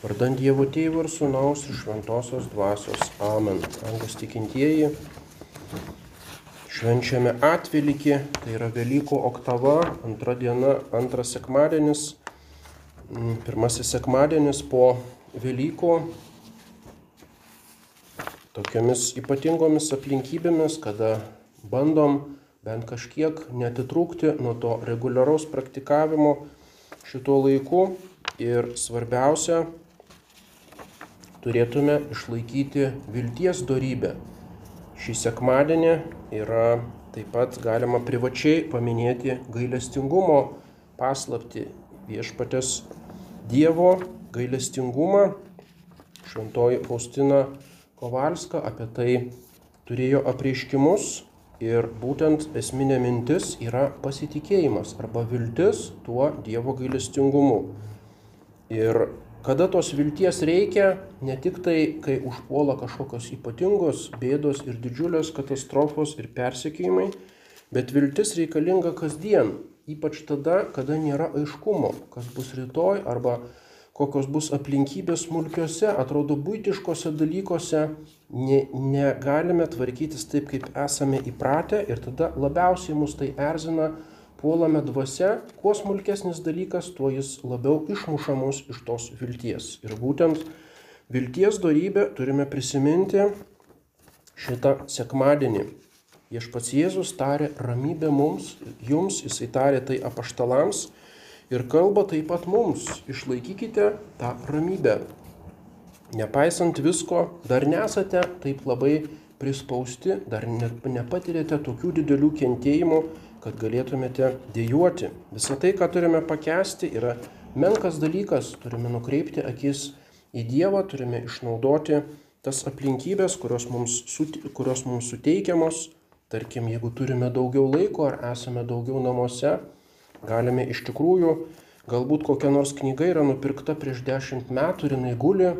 Vardant Dievo Tėvo ir Sūnaus ir Šventosios Dvasios. Amen. Angos tikintieji, švenčiame atvelykį, tai yra Velykų oktava, antra diena, antras sekmadienis, mm, pirmasis sekmadienis po Velykų, tokiamis ypatingomis aplinkybėmis, kada bandom bent kažkiek netitrūkti nuo to reguliaraus praktikavimo šituo laiku ir svarbiausia, turėtume išlaikyti vilties darybę. Šį sekmadienį yra taip pat galima privačiai paminėti gailestingumo paslapti viešpatės Dievo gailestingumą. Šventoji Faustina Kovalska apie tai turėjo apreiškimus ir būtent esminė mintis yra pasitikėjimas arba viltis tuo Dievo gailestingumu. Ir kada tos vilties reikia, ne tik tai, kai užpuola kažkokios ypatingos bėdos ir didžiulės katastrofos ir persekiojimai, bet viltis reikalinga kasdien, ypač tada, kada nėra aiškumo, kas bus rytoj arba kokios bus aplinkybės smulkiuose, atrodo būtiškose dalykuose, ne, negalime tvarkytis taip, kaip esame įpratę ir tada labiausiai mus tai erzina puolame dvasia, kuo smulkesnis dalykas, tuo jis labiau išmuša mus iš tos vilties. Ir būtent vilties darybę turime prisiminti šitą sekmadienį. Viešpats Jėzus tarė ramybę mums, jums, jisai tarė tai apaštalams ir kalba taip pat mums. Išlaikykite tą ramybę. Nepaisant visko, dar nesate taip labai prispausti, dar nepatirėte tokių didelių kentėjimų, kad galėtumėte dėjuoti. Visą tai, ką turime pakesti, yra menkas dalykas. Turime nukreipti akis į Dievą, turime išnaudoti tas aplinkybės, kurios mums, kurios mums suteikiamos. Tarkim, jeigu turime daugiau laiko ar esame daugiau namuose, galime iš tikrųjų, galbūt kokia nors knyga yra nupirkta prieš dešimt metų ir jinai guli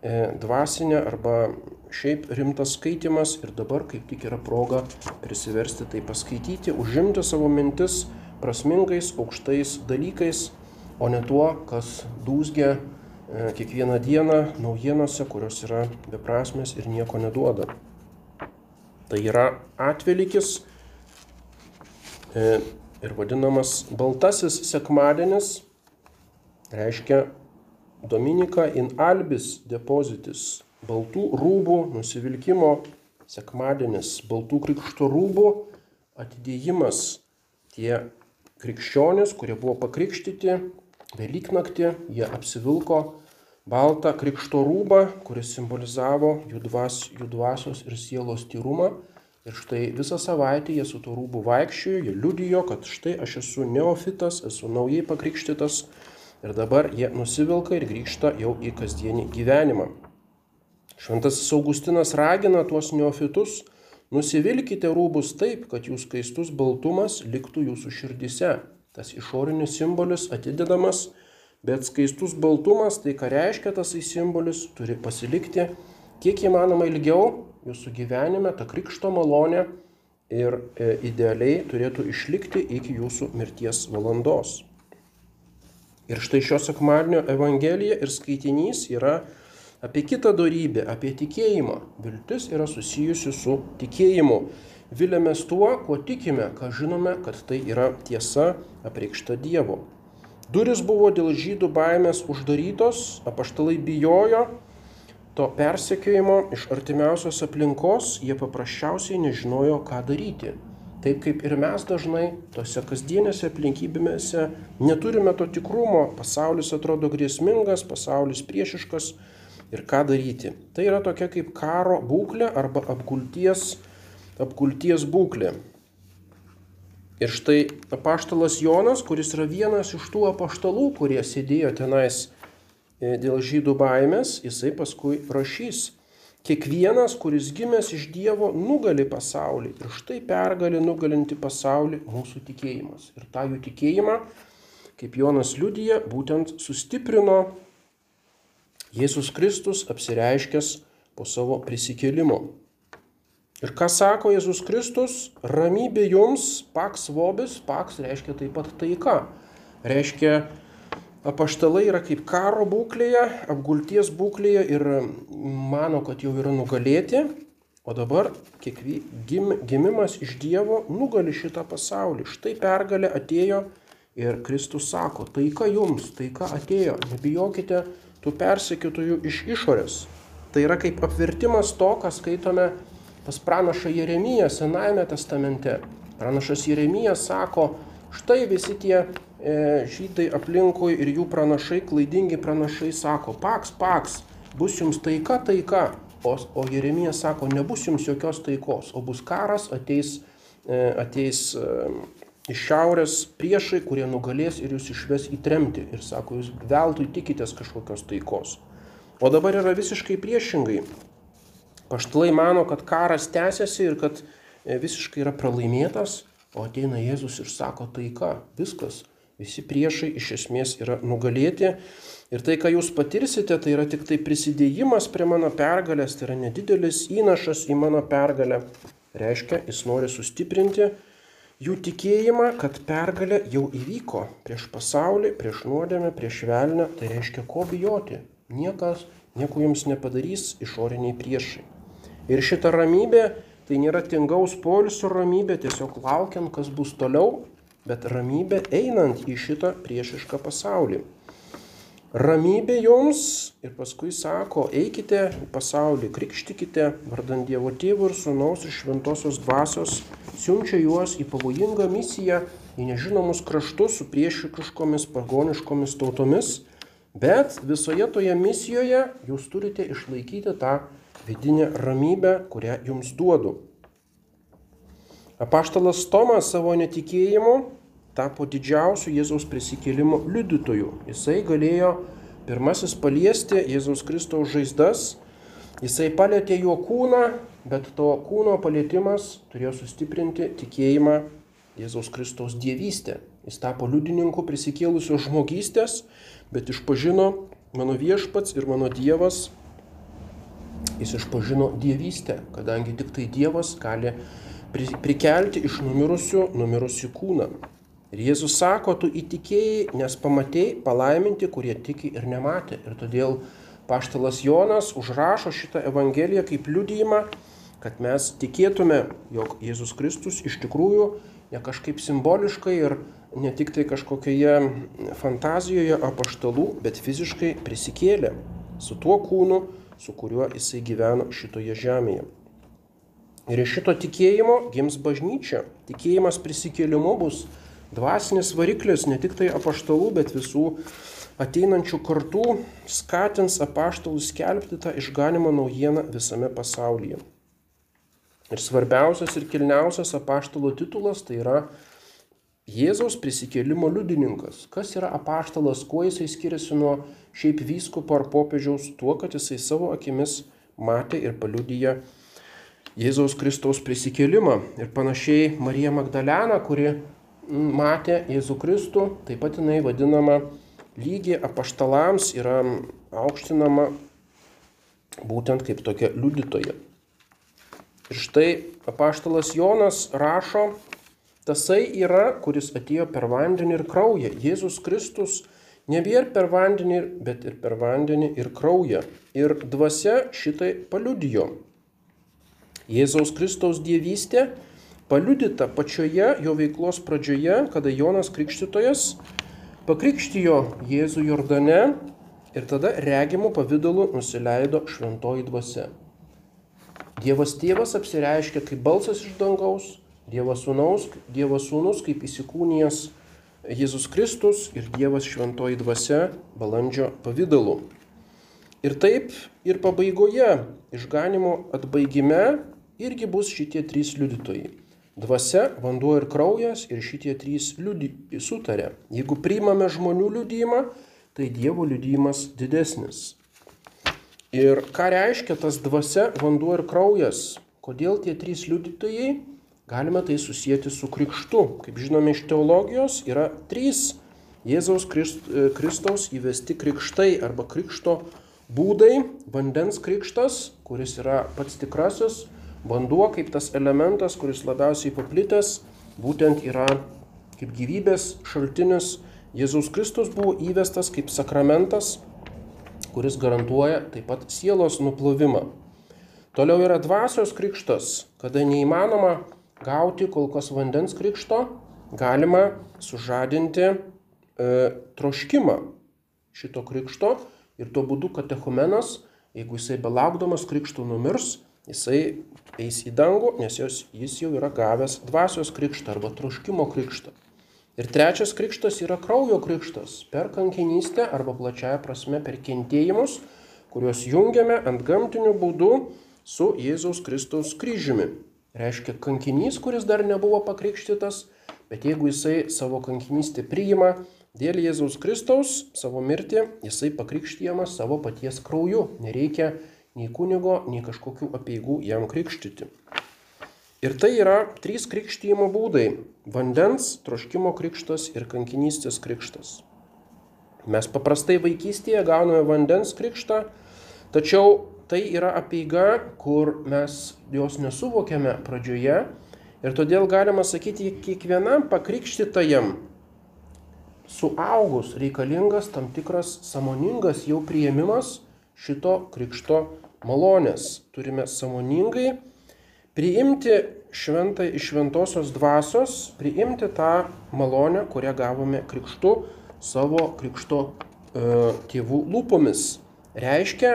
E, dvasinė arba šiaip rimtas skaitimas ir dabar kaip tik yra proga prisiversti tai paskaityti, užimti savo mintis prasmingais, aukštais dalykais, o ne tuo, kas dūzgia e, kiekvieną dieną naujienose, kurios yra beprasmės ir nieko neduoda. Tai yra atvelikis e, ir vadinamas baltasis sekmadienis, reiškia Dominika in albis depozitis, baltų rūbų nusivilkimo sekmadienis, baltų krikšto rūbų atidėjimas. Tie krikščionys, kurie buvo pakrikštyti Velyknaktį, jie apsivilko baltą krikšto rūbą, kuris simbolizavo jų, dvas, jų dvasios ir sielos tyrumą. Ir štai visą savaitę jie su tuo rūbu vaikščiojo, jie liudijo, kad štai aš esu neofitas, esu naujai pakrikštytas Ir dabar jie nusivilka ir grįžta jau į kasdienį gyvenimą. Šventasis Augustinas ragina tuos neofitus, nusivilkite rūbus taip, kad jų skaistus baltumas liktų jūsų širdise. Tas išorinis simbolis atidedamas, bet skaistus baltumas, tai ką reiškia tas simbolis, turi pasilikti kiek įmanoma ilgiau jūsų gyvenime, ta krikšto malonė ir e, idealiai turėtų išlikti iki jūsų mirties valandos. Ir štai šio sekmadienio Evangelija ir skaitinys yra apie kitą darybę, apie tikėjimą. Viltis yra susijusi su tikėjimu. Vilėmės tuo, kuo tikime, ką žinome, kad tai yra tiesa apreikšta Dievo. Duris buvo dėl žydų baimės uždarytos, apaštalai bijojo to persekiojimo iš artimiausios aplinkos, jie paprasčiausiai nežinojo, ką daryti. Taip kaip ir mes dažnai tose kasdienėse aplinkybėse neturime to tikrumo, pasaulis atrodo grėsmingas, pasaulis priešiškas ir ką daryti. Tai yra tokia kaip karo būklė arba apgulties, apgulties būklė. Ir štai apaštalas Jonas, kuris yra vienas iš tų apaštalų, kurie sėdėjo tenais e, dėl žydų baimės, jisai paskui rašys Kiekvienas, kuris gimęs iš Dievo, nugali pasaulį. Ir štai pergalė nugalinti pasaulį mūsų tikėjimas. Ir tą jų tikėjimą, kaip Jonas liudija, būtent sustiprino Jėzus Kristus apsireiškęs po savo prisikėlimo. Ir ką sako Jėzus Kristus? Ramybė jums, paks vobis, paks reiškia taip pat taika. Reiškia apaštalai yra kaip karo būklėje, apgulties būklėje ir mano, kad jau yra nugalėti, o dabar kiekvie, gim, gimimas iš Dievo nugali šitą pasaulį. Štai pergalė atėjo ir Kristus sako, taika jums, taika atėjo, nebijokite tų persekiotojų iš išorės. Tai yra kaip apvertimas to, ką skaitome pas pranašą Jeremiją Senajame testamente. Pranašas Jeremijas sako, štai visi tie e, žydai aplinkui ir jų pranašai, klaidingi pranašai sako, paks, paks, bus jums taika, taika. O, o Jeremijas sako, nebus jums jokios taikos, o bus karas, ateis, e, ateis e, iš šiaurės priešai, kurie nugalės ir jūs išves į tremtį. Ir sako, jūs veltui tikitės kažkokios taikos. O dabar yra visiškai priešingai. Paštalai mano, kad karas tęsiasi ir kad e, visiškai yra pralaimėtas, o ateina Jėzus ir sako taika, viskas, visi priešai iš esmės yra nugalėti. Ir tai, ką jūs patirsite, tai yra tik tai prisidėjimas prie mano pergalės, tai yra nedidelis įnašas į mano pergalę. Reiškia, jis nori sustiprinti jų tikėjimą, kad pergalė jau įvyko prieš pasaulį, prieš nuodėmę, prieš velnę. Tai reiškia, ko bijoti. Niekas nieko jums nepadarys išoriniai priešai. Ir šita ramybė tai nėra tingaus polisio ramybė, tiesiog laukiant, kas bus toliau, bet ramybė einant į šitą priešišką pasaulį. Ramybė jums ir paskui sako, eikite į pasaulį, krikštikite vardant Dievo tėvų ir sunaus ir šventosios dvasios, siunčia juos į pavojingą misiją, į nežinomus kraštus su priešiškomis pagoniškomis tautomis, bet visoje toje misijoje jūs turite išlaikyti tą vidinę ramybę, kurią jums duodu. Apaštalas Tomas savo netikėjimu tapo didžiausiu Jėzaus prisikėlimo liudytoju. Jisai galėjo pirmasis paliesti Jėzaus Kristaus žaizdas, jisai palėtė jo kūną, bet to kūno palėtimas turėjo sustiprinti tikėjimą Jėzaus Kristaus dievystę. Jis tapo liudininku prisikėlusios žmogystės, bet išpažino mano viešpats ir mano dievas Jis išpažino dievystę, kadangi tik tai Dievas gali prikelti iš numirusių numirusių kūną. Ir Jėzus sako, tu įtikėjai, nes pamatėjai palaiminti, kurie tiki ir nematė. Ir todėl paštalas Jonas užrašo šitą Evangeliją kaip liudijimą, kad mes tikėtume, jog Jėzus Kristus iš tikrųjų ne kažkaip simboliškai ir ne tik tai kažkokioje fantazijoje apaštalų, bet fiziškai prisikėlė su tuo kūnu, su kuriuo jisai gyveno šitoje žemėje. Ir iš šito tikėjimo gims bažnyčia. Tikėjimas prisikėlimu bus dvasinis variklis ne tik tai apaštalų, bet visų ateinančių kartų skatins apaštalus skelbti tą išganimo naujieną visame pasaulyje. Ir svarbiausias ir kilniausias apaštalo titulas tai yra Jėzaus prisikėlimo liudininkas. Kas yra apaštalas, kuo jisai skiriasi nuo šiaip vyskupo ar popiežiaus, tuo, kad jisai savo akimis matė ir paliudyja Jėzaus Kristaus prisikėlimą. Ir panašiai Marija Magdalena, kuri matė Jėzų Kristų, taip pat jinai vadinama lygiai apaštalams, yra aukštinama būtent kaip tokia liudytoja. Ir štai apaštalas Jonas rašo Tasai yra, kuris atėjo per vandenį ir kraują. Jėzus Kristus ne vien per vandenį, bet ir per vandenį ir kraują. Ir dvasia šitai paliudijo. Jėzaus Kristaus dievystė paliudita pačioje jo veiklos pradžioje, kada Jonas Krikštytojas pakrikštijo Jėzų Jordane ir tada regimų pavydalų nusileido šventoji dvasia. Dievas tėvas apsireiškia kaip balsas iš dangaus, Dievo sūnaus, Dievo sūnus kaip įsikūnijas Jėzus Kristus ir Dievas šventoji dvasia balandžio pavydalu. Ir taip ir pabaigoje išganimo atbaigime irgi bus šitie trys liudytojai. Dvasia, vanduo ir kraujas ir šitie trys liudi, sutarė. Jeigu priimame žmonių liudymą, tai Dievo liudymas didesnis. Ir ką reiškia tas dvasia, vanduo ir kraujas? Kodėl tie trys liudytojai? Galime tai susijęti su krikštu. Kaip žinome iš teologijos, yra trys Jėzaus Kristaus įvesti krikštai arba krikšto būdai. Vandens krikštas, kuris yra pats tikrasis, vanduo kaip tas elementas, kuris labiausiai paplitęs, būtent yra kaip gyvybės šaltinis Jėzaus Kristus buvo įvestas kaip sakramentas, kuris garantuoja taip pat sielos nuplovimą. Toliau yra dvasios krikštas, kada neįmanoma gauti kol kas vandens krikšto, galima sužadinti e, troškimą šito krikšto ir tuo būdu katechumenas, jeigu jisai belaukdamas krikštų numirs, jisai eis į dangų, nes jos, jis jau yra gavęs dvasios krikštą arba troškimo krikštą. Ir trečias krikštas yra kraujo krikštas per kankinystę arba plačiaja prasme per kentėjimus, kuriuos jungiame ant gamtinių būdų su Jėzaus Kristaus kryžiumi. Reiškia kankinys, kuris dar nebuvo pakrikštytas, bet jeigu jisai savo kankinystę priima dėl Jėzaus Kristaus, savo mirtį, jisai pakrikštyjamas savo paties krauju. Nereikia nei kunigo, nei kažkokių apieigų jam krikštyti. Ir tai yra trys krikštyjimo būdai - vandens, troškimo krikštas ir kankinystės krikštas. Mes paprastai vaikystėje gauname vandens krikštą, tačiau tai yra apieiga, kur mes jos nesuvokiame pradžioje ir todėl galima sakyti, kiekvienam pakrikštytajam suaugus reikalingas tam tikras samoningas jau prieimimas šito krikšto malonės. Turime samoningai priimti šventą iš šventosios dvasios, priimti tą malonę, kurią gavome krikštu savo krikšto e, tėvų lūpomis. Reiškia,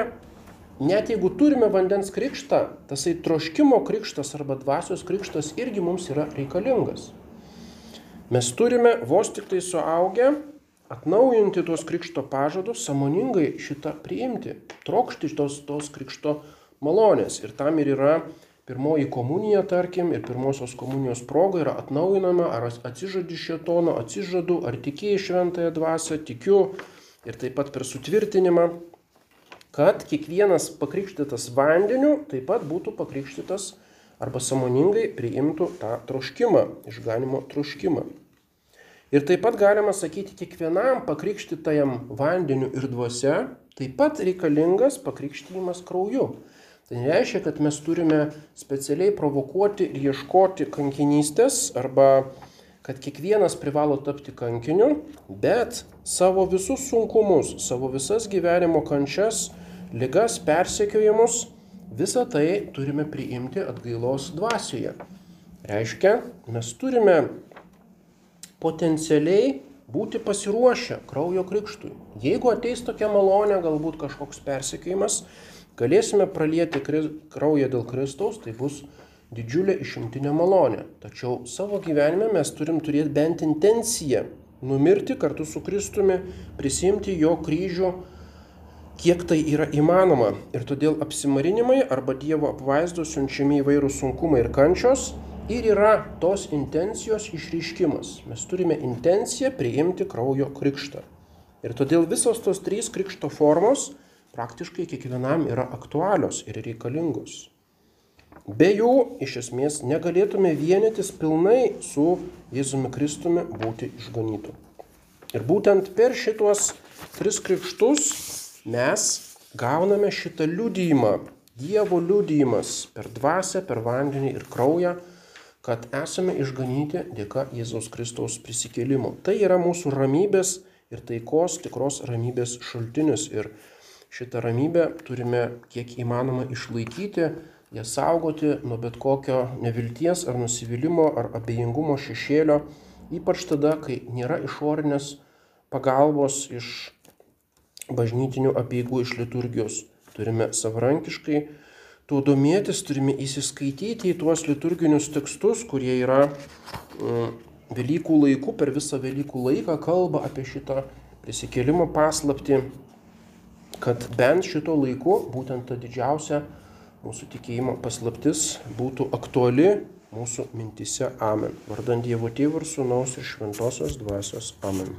net jeigu turime vandens krikštą, tasai troškimo krikštas arba dvasios krikštas irgi mums yra reikalingas. Mes turime vos tik tai suaugę atnaujinti tuos krikšto pažadus, samoningai šitą priimti, trokšti tos, tos krikšto malonės. Ir tam ir yra pirmoji komunija, tarkim, ir pirmosios komunijos proga yra atnaujinama, ar atsižadi šetono, atsižadu, ar tikėjai šventąją dvasę, tikiu, ir taip pat per sutvirtinimą, kad kiekvienas pakrikštytas vandeniu taip pat būtų pakrikštytas arba samoningai priimtų tą troškimą, išganimo troškimą. Ir taip pat galima sakyti, kiekvienam pakrikštytajam vandeniu ir dvasia taip pat reikalingas pakrikštymas krauju. Tai nereiškia, kad mes turime specialiai provokuoti ir ieškoti kankinystės arba kad kiekvienas privalo tapti kankiniu, bet savo visus sunkumus, savo visas gyvenimo kančias, ligas, persekiojimus, visą tai turime priimti atgailos dvasioje. Reiškia, mes turime potencialiai būti pasiruošę kraujo krikštui. Jeigu ateis tokia malonė, galbūt kažkoks persekiojimas, galėsime pralieti kraują dėl Kristaus, tai bus didžiulė išimtinė malonė. Tačiau savo gyvenime mes turim turėti bent intenciją numirti kartu su Kristumi, prisimti jo kryžių, kiek tai yra įmanoma. Ir todėl apsimarinimai arba Dievo apvaizdos siunčiami įvairūs sunkumai ir kančios ir yra tos intencijos išryškimas. Mes turime intenciją priimti kraujo krikštą. Ir todėl visos tos trys krikšto formos praktiškai kiekvienam yra aktualios ir reikalingos. Be jų iš esmės negalėtume vienytis pilnai su Jėzumi Kristumi būti išganytų. Ir būtent per šitos tris krikštus mes gauname šitą liudijimą, Dievo liudijimas per dvasę, per vandenį ir kraują, kad esame išganyti dėka Jėzaus Kristaus prisikėlimo. Tai yra mūsų ramybės ir taikos tikros ramybės šaltinis. Ir šitą ramybę turime kiek įmanoma išlaikyti, ją saugoti nuo bet kokio nevilties ar nusivylimų ar abejingumo šešėlio, ypač tada, kai nėra išorinės pagalbos iš bažnytinių apieigų, iš liturgijos. Turime savarankiškai tuo domėtis, turime įsiskaityti į tuos liturginius tekstus, kurie yra mm, Velykų laikų, per visą Velykų laiką kalba apie šitą prisikėlimo paslapti kad bent šito laiku būtent ta didžiausia mūsų tikėjimo paslaptis būtų aktuali mūsų mintise. Amen. Vardant Dievo Tėvų ir Sūnaus ir Šventosios Dvasios. Amen.